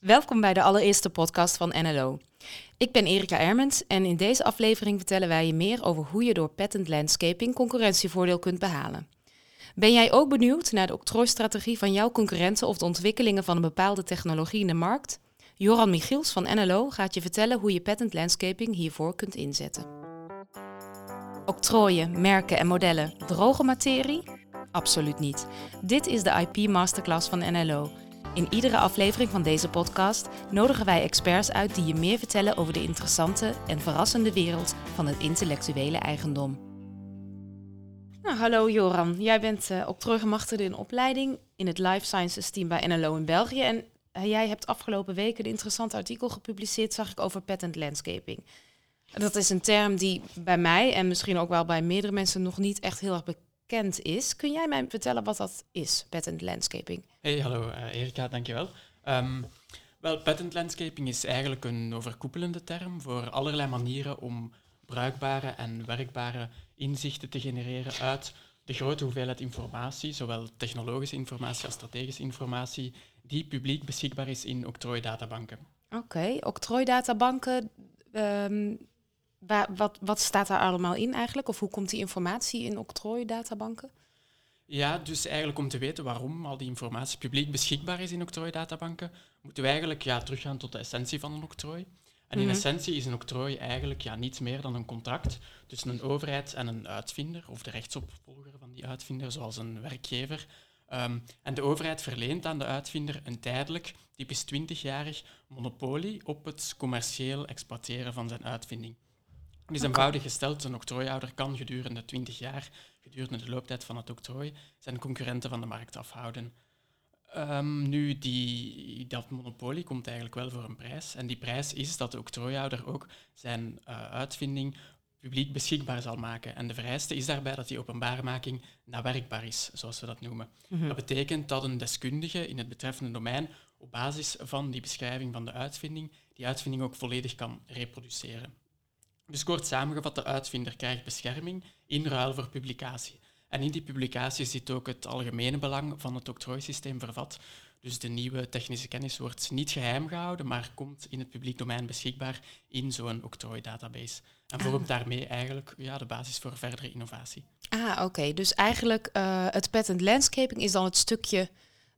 Welkom bij de allereerste podcast van NLO. Ik ben Erika Ermens en in deze aflevering vertellen wij je meer over hoe je door patent landscaping concurrentievoordeel kunt behalen. Ben jij ook benieuwd naar de octrooistrategie van jouw concurrenten of de ontwikkelingen van een bepaalde technologie in de markt? Joran Michiels van NLO gaat je vertellen hoe je patent landscaping hiervoor kunt inzetten. Octrooien, merken en modellen, droge materie? Absoluut niet. Dit is de IP Masterclass van NLO. In iedere aflevering van deze podcast nodigen wij experts uit die je meer vertellen over de interessante en verrassende wereld van het intellectuele eigendom. Nou, hallo Joran, jij bent uh, octrooigemachtigde in opleiding in het Life Sciences team bij NLO in België. En uh, jij hebt afgelopen weken een interessant artikel gepubliceerd, zag ik, over patent landscaping. Dat is een term die bij mij en misschien ook wel bij meerdere mensen nog niet echt heel erg bekend bekend is. Kun jij mij vertellen wat dat is, patent landscaping? Hey, hallo uh, Erika, dankjewel. Um, wel, patent landscaping is eigenlijk een overkoepelende term voor allerlei manieren om bruikbare en werkbare inzichten te genereren uit de grote hoeveelheid informatie, zowel technologische informatie als strategische informatie, die publiek beschikbaar is in octrooidatabanken. Oké, okay, octrooidatabanken, um, wat, wat staat daar allemaal in eigenlijk? Of hoe komt die informatie in octrooidatabanken? Ja, dus eigenlijk om te weten waarom al die informatie publiek beschikbaar is in octrooidatabanken, moeten we eigenlijk ja, teruggaan tot de essentie van een octrooi. En in mhm. essentie is een octrooi eigenlijk ja, niets meer dan een contract tussen een overheid en een uitvinder, of de rechtsopvolger van die uitvinder, zoals een werkgever. Ehm, en de overheid verleent aan de uitvinder een tijdelijk, typisch 20-jarig, monopolie op het commercieel exploiteren van zijn uitvinding. Het is eenvoudig gesteld, een octrooihouder kan gedurende 20 jaar, gedurende de looptijd van het octrooi, zijn concurrenten van de markt afhouden. Um, nu, die, dat monopolie komt eigenlijk wel voor een prijs. En die prijs is dat de octrooihouder ook zijn uh, uitvinding publiek beschikbaar zal maken. En de vereiste is daarbij dat die openbaarmaking nawerkbaar is, zoals we dat noemen. Mm Dat betekent dat een deskundige in het betreffende domein op basis van die beschrijving van de uitvinding die uitvinding ook volledig kan reproduceren. Dus kort samengevat, de uitvinder krijgt bescherming in ruil voor publicatie. En in die publicatie zit ook het algemene belang van het octrooisysteem vervat. Dus de nieuwe technische kennis wordt niet geheim gehouden, maar komt in het publiek domein beschikbaar in zo'n octrooidatabase. En vormt ah. daarmee eigenlijk ja, de basis voor verdere innovatie. Ah, oké. Dus eigenlijk uh, het patent landscaping is dan het stukje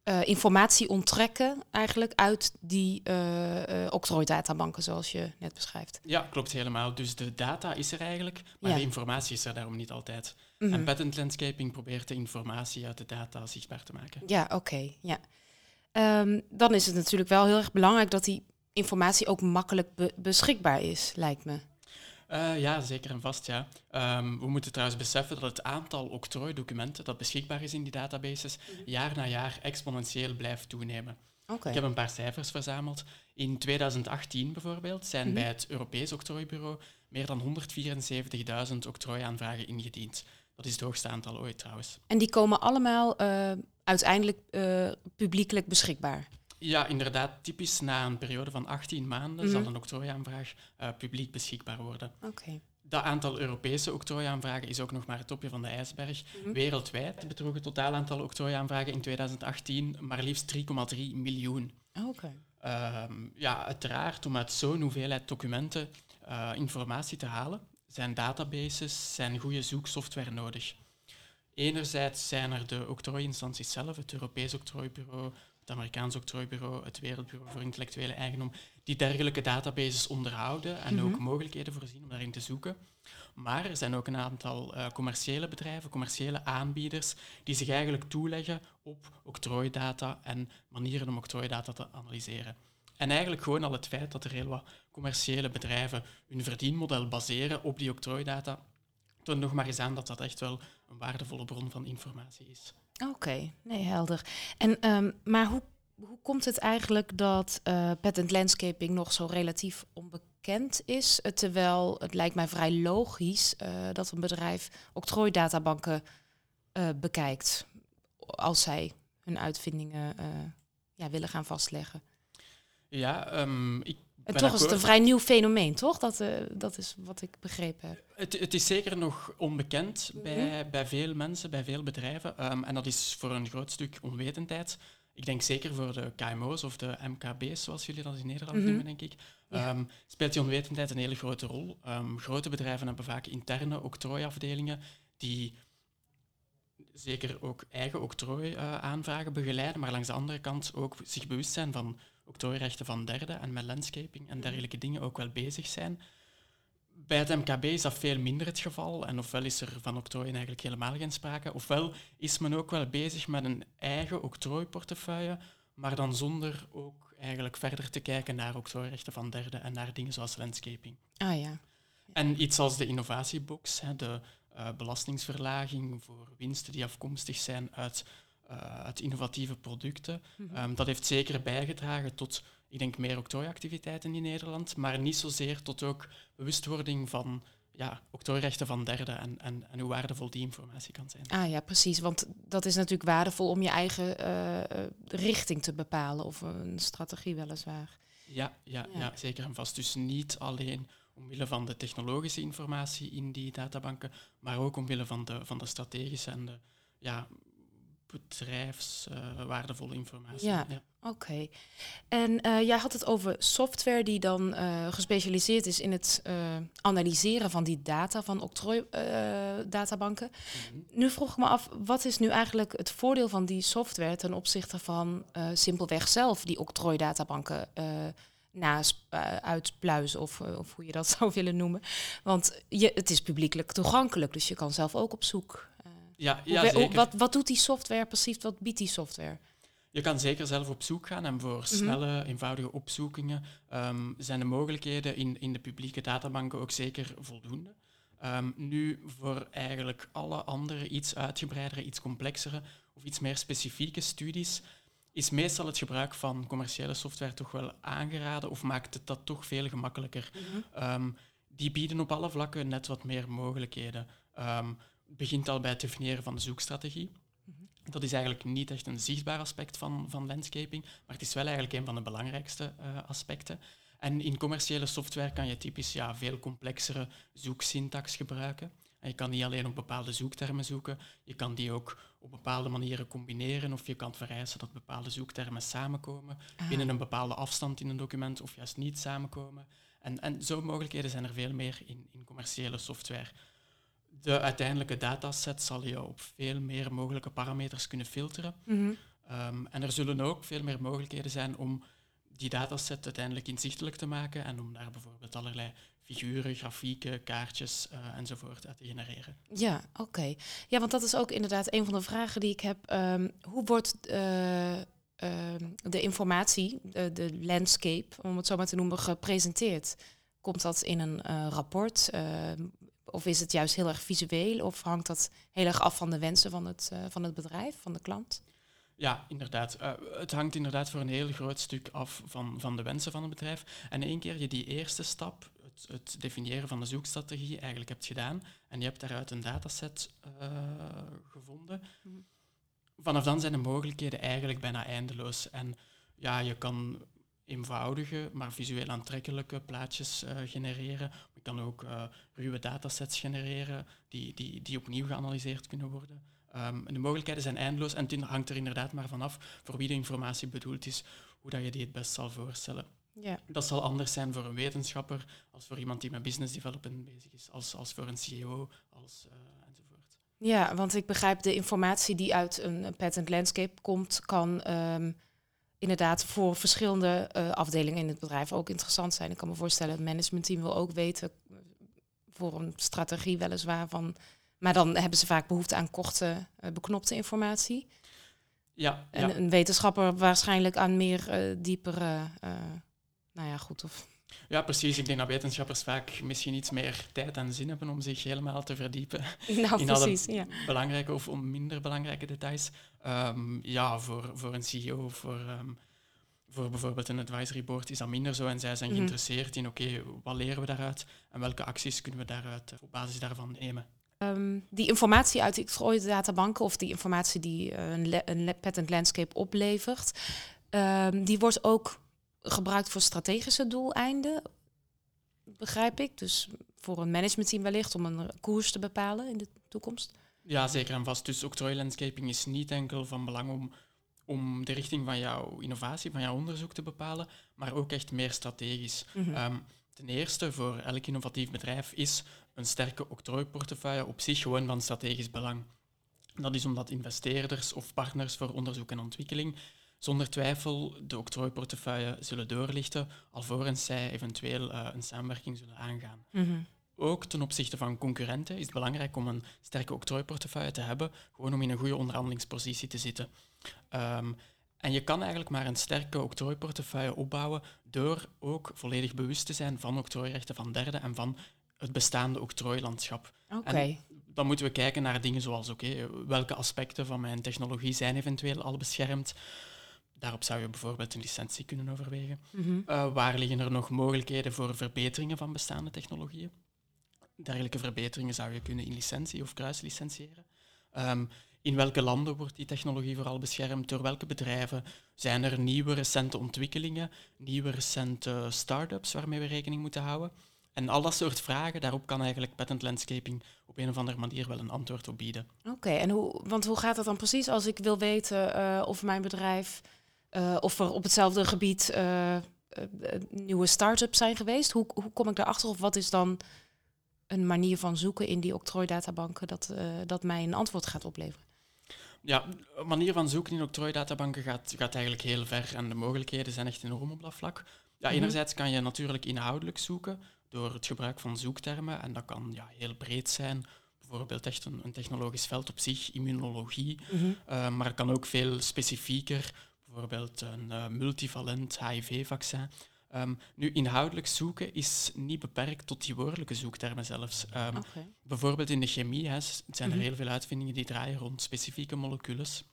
uh, informatie onttrekken eigenlijk uit die uh, octrooidatabanken, zoals je net beschrijft. Ja, klopt helemaal. Dus de data is er eigenlijk, maar de informatie is er daarom niet altijd. En mhm. patent landscaping probeert de informatie uit de data zichtbaar te maken. Ja, oké. ja. Um, dan is het natuurlijk wel heel erg belangrijk dat die informatie ook makkelijk be beschikbaar is, lijkt me. Uh, ja, zeker en vast. Ja. Um, we moeten trouwens beseffen dat het aantal octrooidocumenten dat beschikbaar is in die databases mhm. jaar na jaar exponentieel blijft toenemen. Okay. Ik heb een paar cijfers verzameld. In 2018 bijvoorbeeld zijn mm bij het Europees Octrooibureau meer dan 174.000 octrooiaanvragen ingediend. Dat is het hoogste aantal ooit trouwens. En die komen allemaal uh, uiteindelijk uh, publiekelijk beschikbaar? Ja, inderdaad. Typisch na een periode van 18 maanden zal mhm. een octrooiaanvraag uh, publiek beschikbaar worden. Okay. Dat aantal Europese octrooiaanvragen is ook nog maar het topje van de ijsberg. Mhm. Wereldwijd bedroeg het totaal aantal octrooiaanvragen in 2018 maar liefst 3,3 miljoen. Oh, oké. Ehm, ja, uiteraard, om uit zo'n hoeveelheid documenten uh, informatie te halen, zijn databases, zijn goede zoeksoftware nodig. Enerzijds zijn er de octrooiinstanties zelf, het Europees Octrooibureau, het Amerikaans Octrooibureau, het Wereldbureau voor Intellectuele Eigendom, die dergelijke databases onderhouden en ook mhm. mogelijkheden voorzien om daarin te zoeken. Maar er zijn ook een aantal uh, commerciële bedrijven, commerciële aanbieders, die zich eigenlijk toeleggen op octrooidata en manieren om octrooidata te analyseren. En eigenlijk gewoon al het feit dat er heel wat commerciële bedrijven hun verdienmodel baseren op die octrooidata, toont nog maar eens aan dat dat echt wel een waardevolle bron van informatie is. Oké, nee, helder. En, um, maar hoe, hoe komt het eigenlijk dat uh, patent landscaping nog zo relatief onbekend is? terwijl het lijkt mij vrij logisch uh, dat een bedrijf octrooidatabanken uh, bekijkt als zij hun uitvindingen ja, willen gaan vastleggen. Ja, um, ik en toch is het een vrij nieuw fenomeen, toch? Dat, uh, dat is wat ik begrepen heb. Het, het is zeker nog onbekend bij, mhm. bij veel mensen, bij veel bedrijven. Um, en dat is voor een groot stuk onwetendheid. ik denk zeker voor de KMO's of de MKB's, zoals jullie dat in Nederland Mhm. noemen, denk ik, Ja. ehm, speelt die onwetendheid een hele grote rol. Ehm, grote bedrijven hebben vaak interne octrooiafdelingen die zeker ook eigen octrooi-aanvragen begeleiden, maar langs de andere kant ook zich bewust zijn van octrooirechten van derden en met landscaping en dergelijke dingen ook wel bezig zijn. Bij het MKB is dat veel minder het geval. En ofwel is er van octrooien eigenlijk helemaal geen sprake, ofwel is men ook wel bezig met een eigen octrooiportefeuille, maar dan zonder ook eigenlijk verder te kijken naar octrooirechten van derden en naar dingen zoals landscaping. Ah ja. En iets als de innovatiebox, de eh, belastingsverlaging voor winsten die afkomstig zijn uit, uit innovatieve producten. Mhm. Ehm, dat heeft zeker bijgedragen tot, ik denk, meer octrooiactiviteiten in Nederland, maar niet zozeer tot ook bewustwording van ja, octrooirechten van derden en, en, en hoe waardevol die informatie kan zijn. Ah ja, precies. Want dat is natuurlijk waardevol om je eigen eh, eh, richting te bepalen. Of een strategie weliswaar. Ja, ja, Ja. ja. zeker en vast. Dus niet alleen omwille van de technologische informatie in die databanken, maar ook omwille van de, van de strategische en de ja, bedrijfswaardevolle informatie. Ja. Oké. En eh, jij had het over software die dan eh, gespecialiseerd is in het eh, analyseren van die data van octrooi-databanken. Mhm. nu vroeg ik me af, wat is nu eigenlijk het voordeel van die software ten opzichte van simpelweg zelf die octrooi-databanken naast eh, uitpluizen of, of hoe je dat zou willen noemen? Want je, het is publiekelijk toegankelijk, dus je kan zelf ook op zoek. Ja, ja hoe- zeker. wat, wat doet die software precies? Wat biedt die software? Je kan zeker zelf op zoek gaan en voor snelle, eenvoudige opzoekingen ehm, zijn de mogelijkheden in, in de publieke databanken ook zeker voldoende. Ehm, nu voor eigenlijk alle andere iets uitgebreidere, iets complexere of iets meer specifieke studies is meestal het gebruik van commerciële software toch wel aangeraden of maakt het dat toch veel gemakkelijker. Ehm, die bieden op alle vlakken net wat meer mogelijkheden. Het begint al bij het definiëren van de zoekstrategie. Dat is eigenlijk niet echt een zichtbaar aspect van, van landscaping, maar het is wel eigenlijk een van de belangrijkste eh, aspecten. En in commerciële software kan je typisch ja, veel complexere zoeksyntax gebruiken. En je kan niet alleen op bepaalde zoektermen zoeken, je kan die ook op bepaalde manieren combineren of je kan vereisen dat bepaalde zoektermen samenkomen Ah. binnen een bepaalde afstand in een document of juist niet samenkomen. En, en zo mogelijkheden zijn er veel meer in, in commerciële software. De uiteindelijke dataset zal je op veel meer mogelijke parameters kunnen filteren. Mhm. Ehm, en er zullen ook veel meer mogelijkheden zijn om die dataset uiteindelijk inzichtelijk te maken en om daar bijvoorbeeld allerlei figuren, grafieken, kaartjes eh, enzovoort uit te genereren. Ja, oké. Ja, want dat is ook inderdaad een van de vragen die ik heb. Ehm, hoe wordt eh, ehm, de informatie, de, de landscape, om het zo maar te noemen, gepresenteerd? Komt dat in een eh, rapport? Of is het juist heel erg visueel? Of hangt dat heel erg af van de wensen van het, eh, van het bedrijf, van de klant? Ja, inderdaad. Eh, het hangt inderdaad voor een heel groot stuk af van, van de wensen van het bedrijf. En één keer je die eerste stap, het, het definiëren van de zoekstrategie, eigenlijk hebt gedaan en je hebt daaruit een dataset eh, gevonden, Mhm. vanaf dan zijn de mogelijkheden eigenlijk bijna eindeloos. En ja, je kan eenvoudige, maar visueel aantrekkelijke plaatjes genereren. Je kan ook eh, ruwe datasets genereren die, die, die opnieuw geanalyseerd kunnen worden. Ehm, de mogelijkheden zijn eindeloos en het hangt er inderdaad maar vanaf voor wie de informatie bedoeld is, hoe dat je die het best zal voorstellen. Ja. Dat zal anders zijn voor een wetenschapper, als voor iemand die met business development bezig is, als, als voor een CEO, als, eh, enzovoort. Ja, want ik begrijp de informatie die uit een een patent landscape komt, kan ehm, inderdaad voor verschillende eh, afdelingen in het bedrijf ook interessant zijn. Ik kan me voorstellen, het managementteam wil ook weten eh, voor een strategie weliswaar van. Maar dan hebben ze vaak behoefte aan korte, eh, beknopte informatie. Ja, En ja. een wetenschapper waarschijnlijk aan meer diepere. nou ja, goed. Of, ja, precies. Ik denk dat wetenschappers vaak misschien iets meer tijd en zin hebben om zich helemaal te verdiepen nou, in alle precies. Ja. belangrijke of minder belangrijke details. Ehm, ja, voor, voor een CEO, voor, ehm, voor bijvoorbeeld een advisory board is dat minder zo. En zij zijn Mhm. geïnteresseerd in, oké, wat leren we daaruit en welke acties kunnen we daaruit eh, op basis daarvan nemen. Ehm, die informatie uit die databanken of die informatie die eh, een, een patent landscape oplevert, die wordt ook gebruikt voor strategische doeleinden, begrijp ik. Dus voor een managementteam wellicht om een koers te bepalen in de toekomst. Ja, zeker en vast. Dus octrooi landscaping is niet enkel van belang om om de richting van jouw innovatie, van jouw onderzoek te bepalen, maar ook echt meer strategisch. Mhm. Ehm, ten eerste, voor elk innovatief bedrijf is een sterke octrooiportefeuille op zich gewoon van strategisch belang. Dat is omdat investeerders of partners voor onderzoek en ontwikkeling zonder twijfel de octrooiportefeuille zullen doorlichten, alvorens zij eventueel eh, een samenwerking zullen aangaan. Mhm. Ook ten opzichte van concurrenten is het belangrijk om een sterke octrooiportefeuille te hebben, gewoon om in een goede onderhandelingspositie te zitten. Ehm, en je kan eigenlijk maar een sterke octrooiportefeuille opbouwen door ook volledig bewust te zijn van octrooirechten van derden en van het bestaande octrooilandschap. Oké. En dan moeten we kijken naar dingen zoals oké, welke aspecten van mijn technologie zijn eventueel al beschermd. Daarop zou je bijvoorbeeld een licentie kunnen overwegen. Mhm. Uh, waar liggen er nog mogelijkheden voor verbeteringen van bestaande technologieën? Dergelijke verbeteringen zou je kunnen in licentie of kruislicentiëren. Um, in welke landen wordt die technologie vooral beschermd? Door welke bedrijven? Zijn er nieuwe recente ontwikkelingen, nieuwe recente start-ups waarmee we rekening moeten houden? En al dat soort vragen, daarop kan eigenlijk patent landscaping op een of andere manier wel een antwoord op bieden. Oké, en hoe, want hoe gaat dat dan precies als ik wil weten uh, of mijn bedrijf uh, of er op hetzelfde gebied uh, nieuwe start-ups zijn geweest? Hoe, hoe kom ik daarachter of wat is dan een manier van zoeken in die octrooidatabanken dat, dat mij een antwoord gaat opleveren? Ja, een manier van zoeken in octrooidatabanken gaat, gaat eigenlijk heel ver en de mogelijkheden zijn echt enorm op dat vlak. Ja, Mhm. enerzijds kan je natuurlijk inhoudelijk zoeken door het gebruik van zoektermen en dat kan ja, heel breed zijn. Bijvoorbeeld echt een, een technologisch veld op zich, immunologie, Mhm. uh, maar het kan ook veel specifieker, bijvoorbeeld een uh, multivalent HIV-vaccin. Um, nu, inhoudelijk zoeken is niet beperkt tot die woordelijke zoektermen zelfs. Um, okay. Bijvoorbeeld in de chemie hè, zijn er Mhm. heel veel uitvindingen die draaien rond specifieke molecules.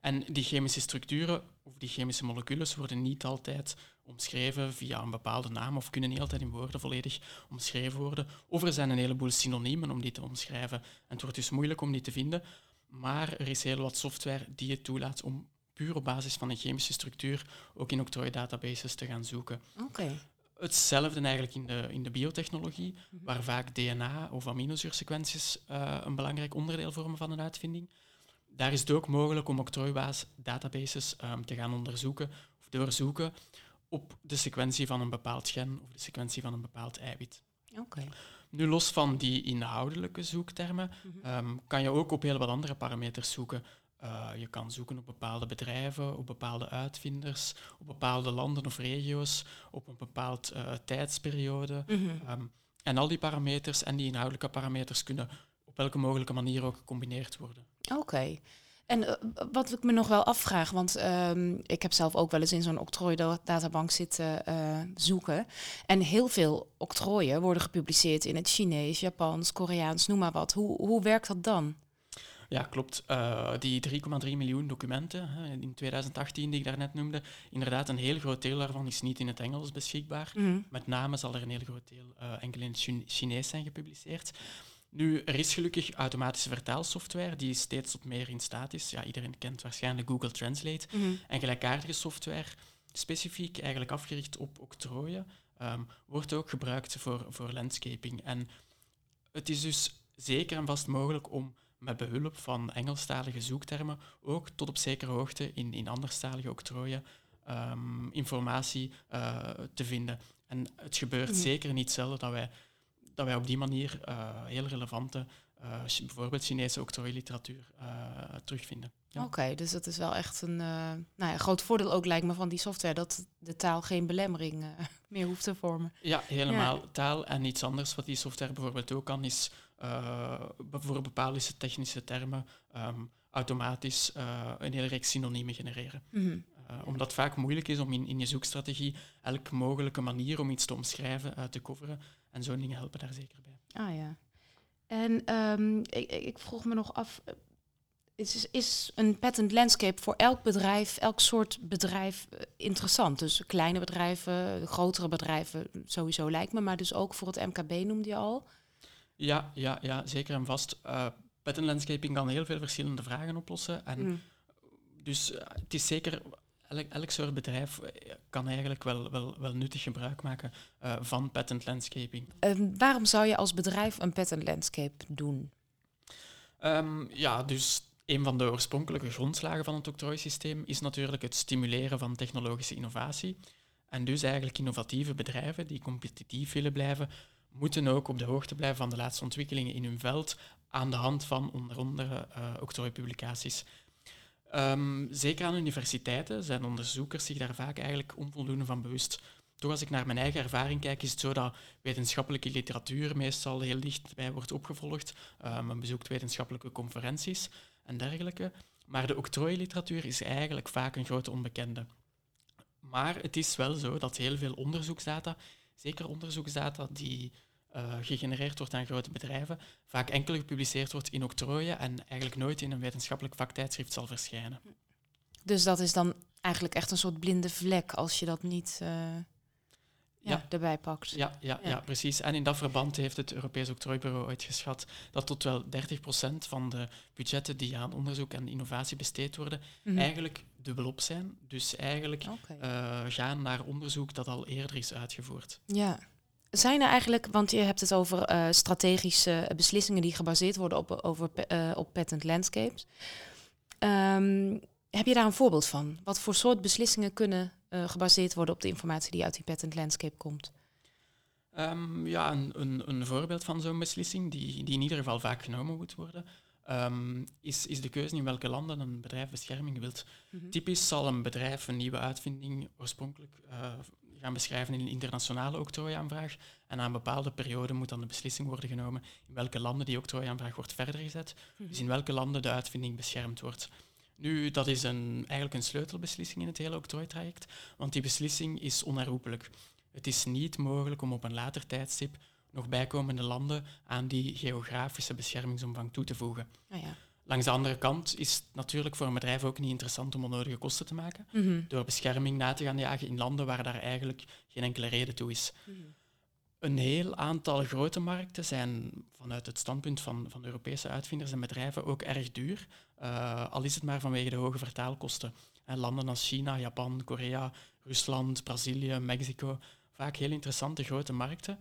En die chemische structuren of die chemische molecules worden niet altijd omschreven via een bepaalde naam of kunnen niet altijd in woorden volledig omschreven worden. Of er zijn een heleboel synoniemen om die te omschrijven. En het wordt dus moeilijk om die te vinden. Maar er is heel wat software die het toelaat om puur op basis van een chemische structuur ook in octrooi-databases te gaan zoeken. Oké. Hetzelfde eigenlijk in de, in de biotechnologie, Mhm. waar vaak DNA of aminozuursequenties uh, een belangrijk onderdeel vormen van een uitvinding. Daar is het ook mogelijk om octrooi-databases um, te gaan onderzoeken of doorzoeken op de sequentie van een bepaald gen of de sequentie van een bepaald eiwit. Oké. Nu, los van die inhoudelijke zoektermen, Mhm. um, kan je ook op heel wat andere parameters zoeken. Uh, je kan zoeken op bepaalde bedrijven, op bepaalde uitvinders, op bepaalde landen of regio's, op een bepaald uh, tijdsperiode. Mhm. Um, en al die parameters en die inhoudelijke parameters kunnen op welke mogelijke manier ook gecombineerd worden. Oké. En uh, wat ik me nog wel afvraag, want um, ik heb zelf ook wel eens in zo'n octrooi-databank zitten uh, zoeken. En heel veel octrooien worden gepubliceerd in het Chinees, Japans, Koreaans, noem maar wat. Hoe, hoe werkt dat dan? Ja, klopt. Uh, die 3,3 miljoen documenten hè, in 2018 die ik daarnet noemde, inderdaad, een heel groot deel daarvan is niet in het Engels beschikbaar. Mm. Met name zal er een heel groot deel uh, enkel in het Chinees zijn gepubliceerd. Nu, er is gelukkig automatische vertaalsoftware die steeds tot meer in staat is. Ja, iedereen kent waarschijnlijk Google Translate. Mm. En gelijkaardige software, specifiek eigenlijk afgericht op octrooien, um, wordt ook gebruikt voor, voor landscaping. En het is dus zeker en vast mogelijk om met behulp van Engelstalige zoektermen ook tot op zekere hoogte in, in anderstalige octrooien um, informatie uh, te vinden. En het gebeurt Mhm. mm. zeker niet zelden dat wij, dat wij op die manier uh, heel relevante, uh, bijvoorbeeld Chinese octrooiliteratuur terugvinden. Ja. Oké, okay, dus dat is wel echt een nou ja, groot voordeel ook lijkt me van die software, dat de taal geen belemmering meer hoeft te vormen. Ja, helemaal. Ja. Taal en iets anders wat die software bijvoorbeeld ook kan, is uh, voor bepaalde technische termen um, automatisch uh, een hele reeks synoniemen genereren. Mm -hmm. uh, omdat het vaak moeilijk is om in, in je zoekstrategie elke mogelijke manier om iets te omschrijven te coveren. En zo'n dingen helpen daar zeker bij. Ah ja. En um, ik, ik vroeg me nog af, is, is een patent landscape voor elk bedrijf, elk soort bedrijf interessant? Dus kleine bedrijven, grotere bedrijven sowieso lijkt me, maar dus ook voor het MKB noemde je al. Ja, ja, ja zeker en vast. Uh, patent landscaping kan heel veel verschillende vragen oplossen. En Mm. Dus uh, het is zeker, elk, elk soort bedrijf eh, kan eigenlijk wel, wel, wel nuttig gebruik maken uh, van patent landscaping. Um, waarom zou je als bedrijf een patent landscape doen? Um, ja, dus een van de oorspronkelijke grondslagen van het octrooisysteem is natuurlijk het stimuleren van technologische innovatie. En dus eigenlijk innovatieve bedrijven die competitief willen blijven, moeten ook op de hoogte blijven van de laatste ontwikkelingen in hun veld aan de hand van onder andere uh, octrooipublicaties. Um, zeker aan universiteiten zijn onderzoekers zich daar vaak eigenlijk onvoldoende van bewust. Toch als ik naar mijn eigen ervaring kijk, is het zo dat wetenschappelijke literatuur meestal heel dichtbij wordt opgevolgd. Um, men bezoekt wetenschappelijke conferenties en dergelijke. Maar de octrooiliteratuur is eigenlijk vaak een grote onbekende. Maar het is wel zo dat heel veel onderzoeksdata, zeker onderzoeksdata die uh, gegenereerd wordt aan grote bedrijven, vaak enkel gepubliceerd wordt in octrooien en eigenlijk nooit in een wetenschappelijk vaktijdschrift zal verschijnen. Dus dat is dan eigenlijk echt een soort blinde vlek als je dat niet uh, ja, erbij pakt. Ja, ja, ja. precies. En in dat verband heeft het Europees Octrooibureau ooit geschat dat tot wel 30% van de budgetten die aan onderzoek en innovatie besteed worden, -hmm. eigenlijk dubbelop zijn. Dus eigenlijk okay. uh, gaan naar onderzoek dat al eerder is uitgevoerd. Ja. Zijn er eigenlijk, want je hebt het over uh, strategische beslissingen die gebaseerd worden op, over, uh, op patent landscapes. Um, heb je daar een voorbeeld van? Wat voor soort beslissingen kunnen uh, gebaseerd worden op de informatie die uit die patent landscape komt? Um, ja, een, een, een, voorbeeld van zo'n beslissing, die, die in ieder geval vaak genomen moet worden, um, is, is de keuze in welke landen een bedrijf bescherming wilt. Mm -hmm. Typisch zal een bedrijf een nieuwe uitvinding oorspronkelijk uh, gaan beschrijven in een internationale octrooiaanvraag. En na een bepaalde periode moet dan de beslissing worden genomen in welke landen die octrooiaanvraag wordt verder gezet. Mm -hmm. Dus in welke landen de uitvinding beschermd wordt. Nu, dat is een, eigenlijk een sleutelbeslissing in het hele octrooitraject, want die beslissing is onherroepelijk. Het is niet mogelijk om op een later tijdstip nog bijkomende landen aan die geografische beschermingsomvang toe te voegen. Ah, ja. Langs de andere kant is het natuurlijk voor een bedrijf ook niet interessant om onnodige kosten te maken, mm -hmm. door bescherming na te gaan jagen in landen waar daar eigenlijk geen enkele reden toe is. Mm -hmm. Een heel aantal grote markten zijn vanuit het standpunt van, van Europese uitvinders en bedrijven ook erg duur, uh, al is het maar vanwege de hoge vertaalkosten. En landen als China, Japan, Korea, Rusland, Brazilië, Mexico, vaak heel interessante grote markten,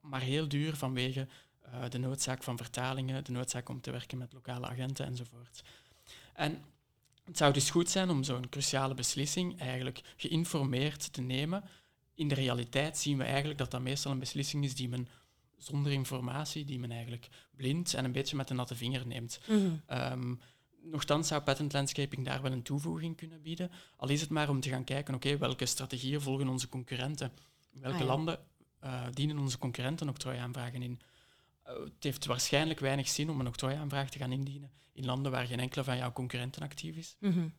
maar heel duur vanwege uh, de noodzaak van vertalingen, de noodzaak om te werken met lokale agenten enzovoort. En het zou dus goed zijn om zo'n cruciale beslissing eigenlijk geïnformeerd te nemen in de realiteit zien we eigenlijk dat dat meestal een beslissing is die men zonder informatie, die men eigenlijk blind en een beetje met de natte vinger neemt. Mm -hmm. nochtans zou patent landscaping daar wel een toevoeging kunnen bieden, al is het maar om te gaan kijken, oké, welke strategieën volgen onze concurrenten? Welke ah, ja. landen uh, dienen onze concurrenten octrooiaanvragen in? Uh, het heeft waarschijnlijk weinig zin om een octrooiaanvraag te gaan indienen in landen waar geen enkele van jouw concurrenten actief is. Mm -hmm.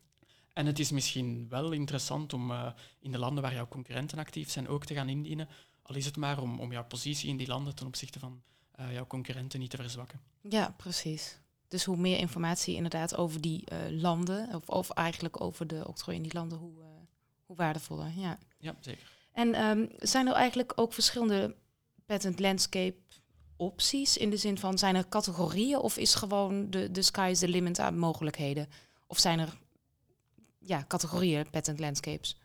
En het is misschien wel interessant om uh, in de landen waar jouw concurrenten actief zijn ook te gaan indienen, al is het maar om, om jouw positie in die landen ten opzichte van uh, jouw concurrenten niet te verzwakken. Ja, precies. Dus hoe meer informatie inderdaad over die uh, landen, of, of eigenlijk over de octrooi in die landen, hoe, hoe waardevoller. Ja, ja zeker. En um, zijn er eigenlijk ook verschillende patent landscape opties in de zin van zijn er categorieën of is gewoon de, de sky is the limit aan mogelijkheden? Of zijn er ja, categorieën patent landscapes?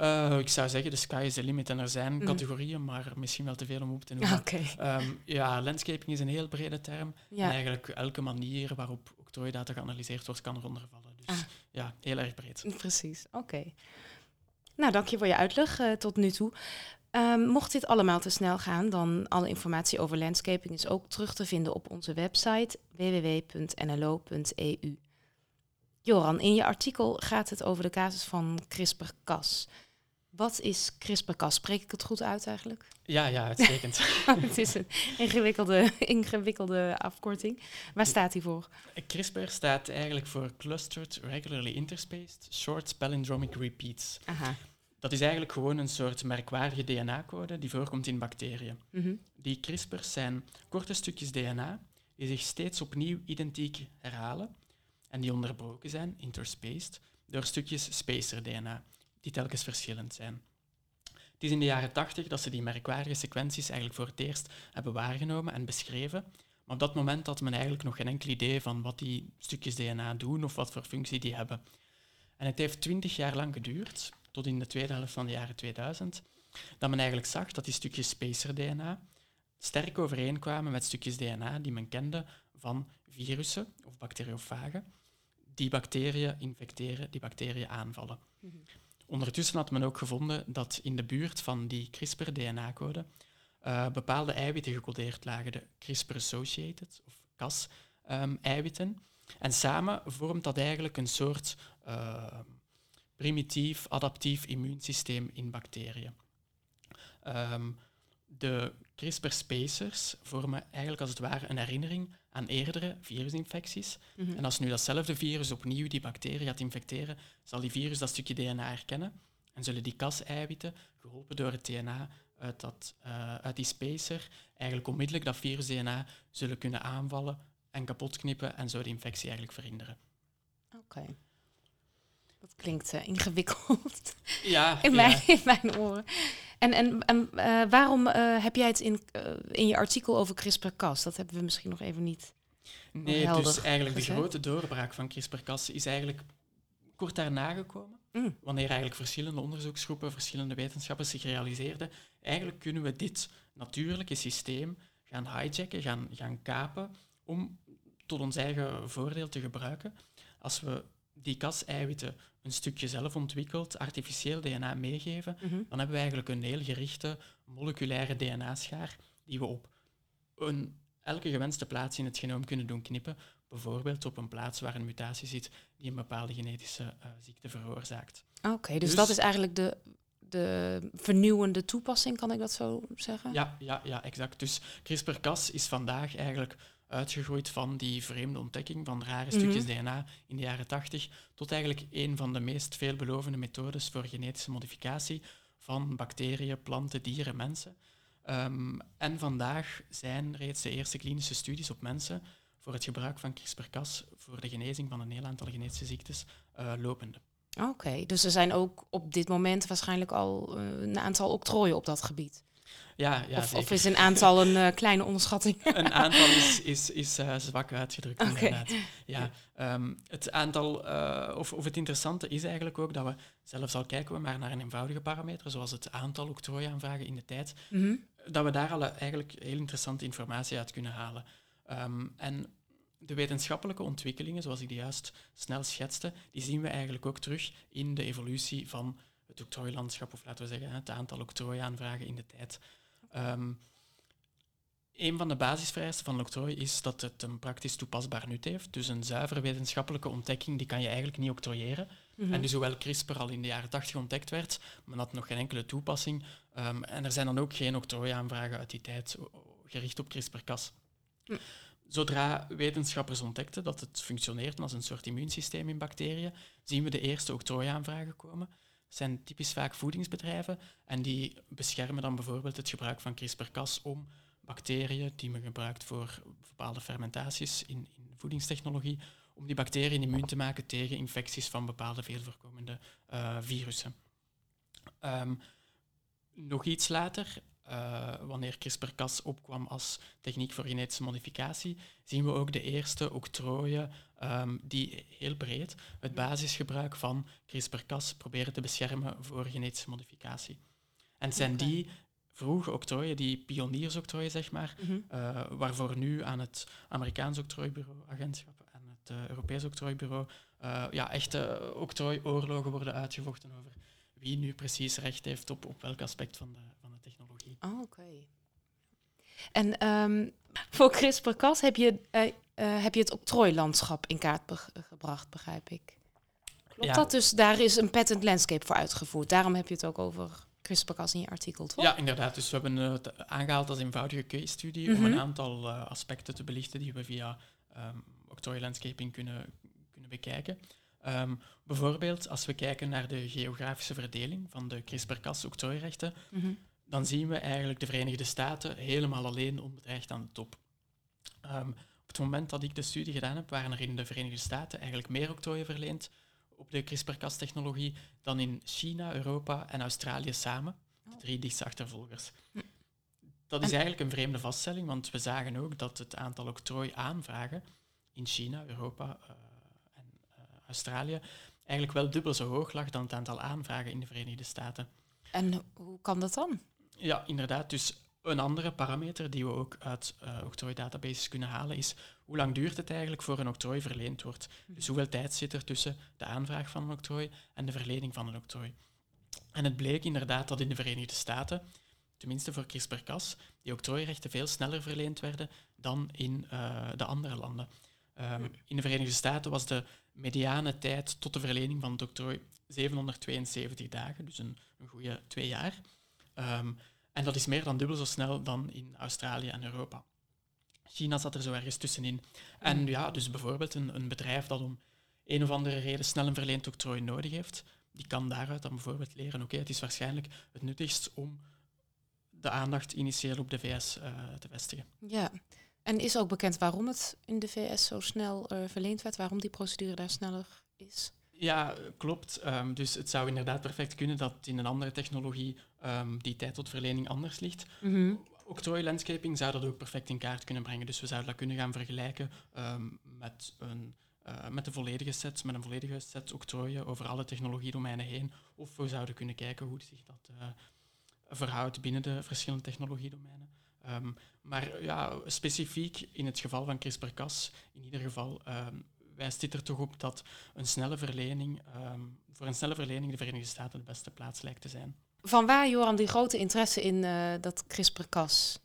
Uh, ik zou zeggen, de sky is the limit. En er zijn mm. categorieën, maar misschien wel te veel om op te noemen. Okay. Um, ja, landscaping is een heel brede term. Ja. En eigenlijk elke manier waarop octrooidata geanalyseerd wordt, kan eronder vallen. Dus ah. ja, heel erg breed. Precies, oké. Okay. Nou, dank je voor je uitleg uh, tot nu toe. Um, mocht dit allemaal te snel gaan, dan alle informatie over landscaping is ook terug te vinden op onze website www.nlo.eu. Joran, in je artikel gaat het over de casus van CRISPR-Cas. Wat is CRISPR-Cas? Spreek ik het goed uit eigenlijk? Ja, ja, uitstekend. het is een ingewikkelde, ingewikkelde afkorting. Waar staat hij voor? CRISPR staat eigenlijk voor Clustered Regularly Interspaced Short Palindromic Repeats. Aha. Dat is eigenlijk gewoon een soort merkwaardige DNA-code die voorkomt in bacteriën. Mm -hmm. Die CRISPR's zijn korte stukjes DNA die zich steeds opnieuw identiek herhalen en die onderbroken zijn, interspaced, door stukjes spacer-DNA, die telkens verschillend zijn. Het is in de jaren 80 dat ze die merkwaardige sequenties eigenlijk voor het eerst hebben waargenomen en beschreven, maar op dat moment had men eigenlijk nog geen enkel idee van wat die stukjes DNA doen of wat voor functie die hebben. En het heeft twintig jaar lang geduurd, tot in de tweede helft van de jaren 2000, dat men eigenlijk zag dat die stukjes spacer-DNA sterk overeenkwamen met stukjes DNA die men kende van virussen of bacteriofagen die bacteriën infecteren, die bacteriën aanvallen. Mhm. Ondertussen had men ook gevonden dat in de buurt van die CRISPR-DNA-code uh, bepaalde eiwitten gecodeerd lagen, de CRISPR-associated of Cas-eiwitten. Ehm, en samen vormt dat eigenlijk een soort uh, primitief, adaptief immuunsysteem in bacteriën. Um, de CRISPR-spacers vormen eigenlijk als het ware een herinnering aan eerdere virusinfecties. Mhm. En als nu datzelfde virus opnieuw die bacterie gaat infecteren, zal die virus dat stukje DNA herkennen en zullen die Cas-eiwitten, geholpen door het DNA uit, dat, uh, uit die spacer, eigenlijk onmiddellijk dat virus-DNA zullen kunnen aanvallen en kapotknippen en zo de infectie eigenlijk verhinderen. Oké. Dat klinkt uh, ingewikkeld ja, in, Mijn, in mijn oren. En, en, en uh, waarom uh, heb jij het in, in je artikel over CRISPR-Cas? Dat hebben we misschien nog even niet. Nee, dus eigenlijk gezet. de grote doorbraak van CRISPR-Cas is eigenlijk kort daarna gekomen. Mm. Wanneer eigenlijk verschillende onderzoeksgroepen, verschillende wetenschappers zich realiseerden, eigenlijk kunnen we dit natuurlijke systeem gaan hijacken, gaan, gaan kapen, om tot ons eigen voordeel te gebruiken. Als we die kas-eiwitten een stukje zelf ontwikkeld, artificieel DNA meegeven, mhm. dan hebben we eigenlijk een heel gerichte moleculaire DNA-schaar die we op een, elke gewenste plaats in het genoom kunnen doen knippen. Bijvoorbeeld op een plaats waar een mutatie zit die een bepaalde genetische uh, ziekte veroorzaakt. Oké, dus, dus, dat is eigenlijk de, de vernieuwende toepassing, kan ik dat zo zeggen? Ja, ja, ja exact. Dus CRISPR-Cas is vandaag eigenlijk uitgegroeid van die vreemde ontdekking van rare mhm. stukjes DNA in de jaren 80 tot eigenlijk een van de meest veelbelovende methodes voor genetische modificatie van bacteriën, planten, dieren, mensen. Um, en vandaag zijn reeds de eerste klinische studies op mensen voor het gebruik van CRISPR-Cas voor de genezing van een heel aantal genetische ziektes uh, lopende. Oké, dus er zijn ook op dit moment waarschijnlijk al uh, een aantal octrooien op dat gebied. Ja, ja of, of, is een aantal een uh, kleine onderschatting? een aantal is, is, is uh, zwak uitgedrukt, okay. inderdaad. Ja, um, het aantal, uh, of, of het interessante is eigenlijk ook dat we, zelfs al kijken we maar naar een eenvoudige parameter, zoals het aantal octrooiaanvragen in de tijd, mm -hmm. dat we daar al eigenlijk heel interessante informatie uit kunnen halen. Um, en de wetenschappelijke ontwikkelingen, zoals ik die juist snel schetste, die zien we eigenlijk ook terug in de evolutie van het octrooilandschap, of laten we zeggen het aantal octrooiaanvragen in de tijd. Um, een van de basisvereisten van een octrooi is dat het een praktisch toepasbaar nut heeft. Dus een zuivere wetenschappelijke ontdekking die kan je eigenlijk niet octrooieren. Mm En dus hoewel CRISPR al in de jaren 80 ontdekt werd, maar had nog geen enkele toepassing. Um, en er zijn dan ook geen octrooiaanvragen uit die tijd gericht op CRISPR-Cas. Mm. Zodra wetenschappers ontdekten dat het functioneert als een soort immuunsysteem in bacteriën, zien we de eerste octrooiaanvragen komen zijn typisch vaak voedingsbedrijven en die beschermen dan bijvoorbeeld het gebruik van CRISPR-Cas om bacteriën die men gebruikt voor bepaalde fermentaties in, in voedingstechnologie, om die bacteriën immuun te maken tegen infecties van bepaalde veel voorkomende uh, virussen. Um, nog iets later, uh, wanneer CRISPR-Cas opkwam als techniek voor genetische modificatie, zien we ook de eerste octrooien um, die heel breed het basisgebruik van CRISPR-Cas proberen te beschermen voor genetische modificatie. En het zijn die vroege octrooien, die pioniersoctrooien, zeg maar, mm -hmm. uh, waarvoor nu aan het Amerikaans octrooibureau, agentschap en het uh, Europees octrooibureau uh, ja, echte octrooioorlogen worden uitgevochten over wie nu precies recht heeft op, op welk aspect van de. Oh, Oké. En um, voor CRISPR-Cas heb je uh, heb je het octrooilandschap in kaart gebracht, begrijp ik. Klopt dat? Dus daar is een patent landscape voor uitgevoerd. Daarom heb je het ook over CRISPR-Cas in je artikel, toch? Ja, inderdaad. Dus we hebben het aangehaald als eenvoudige case-studie om een mhm. aantal uh, aspecten te belichten die we via um, octrooilandscaping kunnen, kunnen bekijken. Um, bijvoorbeeld, als we kijken naar de geografische verdeling van de CRISPR-Cas octrooirechten, mm dan zien we eigenlijk de Verenigde Staten helemaal alleen onbedreigd aan de top. Um, het moment dat ik de studie gedaan heb, waren er in de Verenigde Staten eigenlijk meer octrooien verleend op de CRISPR-Cas-technologie dan in China, Europa en Australië samen, de oh. drie dichtste achtervolgers. Hm. Dat is eigenlijk een vreemde vaststelling, want we zagen ook dat het aantal octrooi-aanvragen in China, Europa uh, en uh, Australië eigenlijk wel dubbel zo hoog lag dan het aantal aanvragen in de Verenigde Staten. En hoe kan dat dan? Ja, inderdaad. Dus Een andere parameter die we ook uit uh, octrooidatabases kunnen halen is hoe lang duurt het eigenlijk voor een octrooi verleend wordt. Dus hoeveel tijd zit er tussen de aanvraag van een octrooi en de verlening van een octrooi. En het bleek inderdaad dat in de Verenigde Staten, tenminste voor CRISPR-Cas, die octrooirechten veel sneller verleend werden dan in uh, de andere landen. Um, in de Verenigde Staten was de mediane tijd tot de verlening van het octrooi 772 dagen, dus een, een goede twee jaar. Um, en dat is meer dan dubbel zo snel dan in Australië en Europa. China zat er zo ergens tussenin. En mm. ja, dus bijvoorbeeld een, een bedrijf dat om een of andere reden snel een verleend octrooi nodig heeft, die kan daaruit dan bijvoorbeeld leren, oké, het is waarschijnlijk het nuttigst om de aandacht initieel op de VS uh, eh, te vestigen. Ja, en is ook bekend waarom het in de VS zo snel uh, verleend werd, waarom die procedure daar sneller is? Ja, klopt. Um, dus het zou inderdaad perfect kunnen dat in een andere technologie um, die tijd tot verlening anders ligt. Mm -hmm. Octrooi landscaping zou dat ook perfect in kaart kunnen brengen. Dus we zouden dat kunnen gaan vergelijken um, met, een, uh, met de volledige set, met een volledige set octrooien over alle technologiedomeinen heen. Of we zouden kunnen kijken hoe zich dat uh, verhoudt binnen de verschillende technologiedomeinen. Um, maar ja, specifiek in het geval van CRISPR-Cas, in ieder geval um, wijst dit er toch op dat een snelle verlening, um, voor een snelle verlening de Verenigde Staten de beste plaats lijkt te zijn. Van waar, Joran, die grote interesse in uh, dat CRISPR-Cas?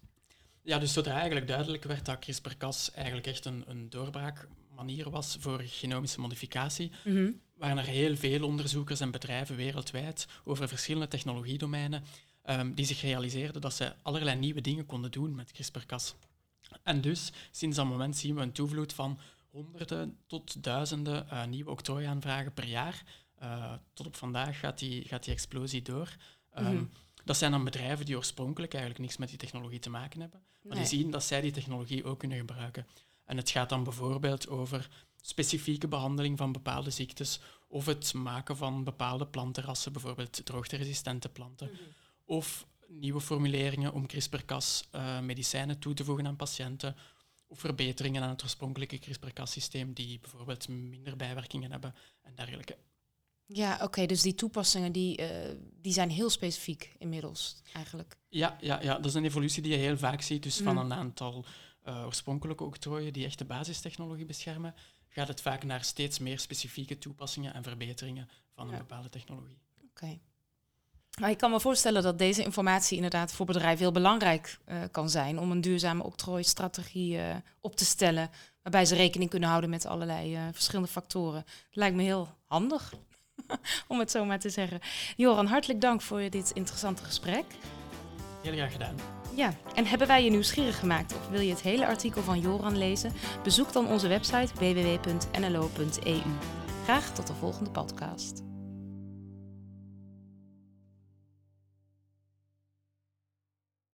Ja, dus zodra eigenlijk duidelijk werd dat CRISPR-Cas eigenlijk echt een, een doorbraakmanier was voor genomische modificatie, mm -hmm. waren er heel veel onderzoekers en bedrijven wereldwijd over verschillende technologiedomeinen um, die zich realiseerden dat ze allerlei nieuwe dingen konden doen met CRISPR-Cas. En dus, sinds dat moment zien we een toevloed van honderden tot duizenden uh, nieuwe octrooiaanvragen per jaar. Uh, tot op vandaag gaat die, gaat die explosie door. Um, mm -hmm. Dat zijn dan bedrijven die oorspronkelijk eigenlijk niks met die technologie te maken hebben, maar nee. die zien dat zij die technologie ook kunnen gebruiken. En het gaat dan bijvoorbeeld over specifieke behandeling van bepaalde ziektes of het maken van bepaalde plantenrassen, bijvoorbeeld droogteresistente planten, mm -hmm. of nieuwe formuleringen om CRISPR-Cas uh, medicijnen toe te voegen aan patiënten, verbeteringen aan het oorspronkelijke CRISPR-Cas-systeem die bijvoorbeeld minder bijwerkingen hebben en dergelijke. Ja, oké, dus die toepassingen die, uh, die zijn heel specifiek inmiddels eigenlijk. Ja, ja, ja, dat is een evolutie die je heel vaak ziet. Dus mm. van een aantal uh, oorspronkelijke octrooien die echt de basistechnologie beschermen, gaat het vaak naar steeds meer specifieke toepassingen en verbeteringen van ja. een bepaalde technologie. Oké. Okay. Maar ik kan me voorstellen dat deze informatie inderdaad voor bedrijven heel belangrijk uh, kan zijn om een duurzame octrooistrategie uh, op te stellen, waarbij ze rekening kunnen houden met allerlei uh, verschillende factoren. Dat lijkt me heel handig, om het zo maar te zeggen. Joran, hartelijk dank voor dit interessante gesprek. Heel graag gedaan. Ja, en hebben wij je nieuwsgierig gemaakt of wil je het hele artikel van Joran lezen? Bezoek dan onze website www.nlo.eu. Graag tot de volgende podcast.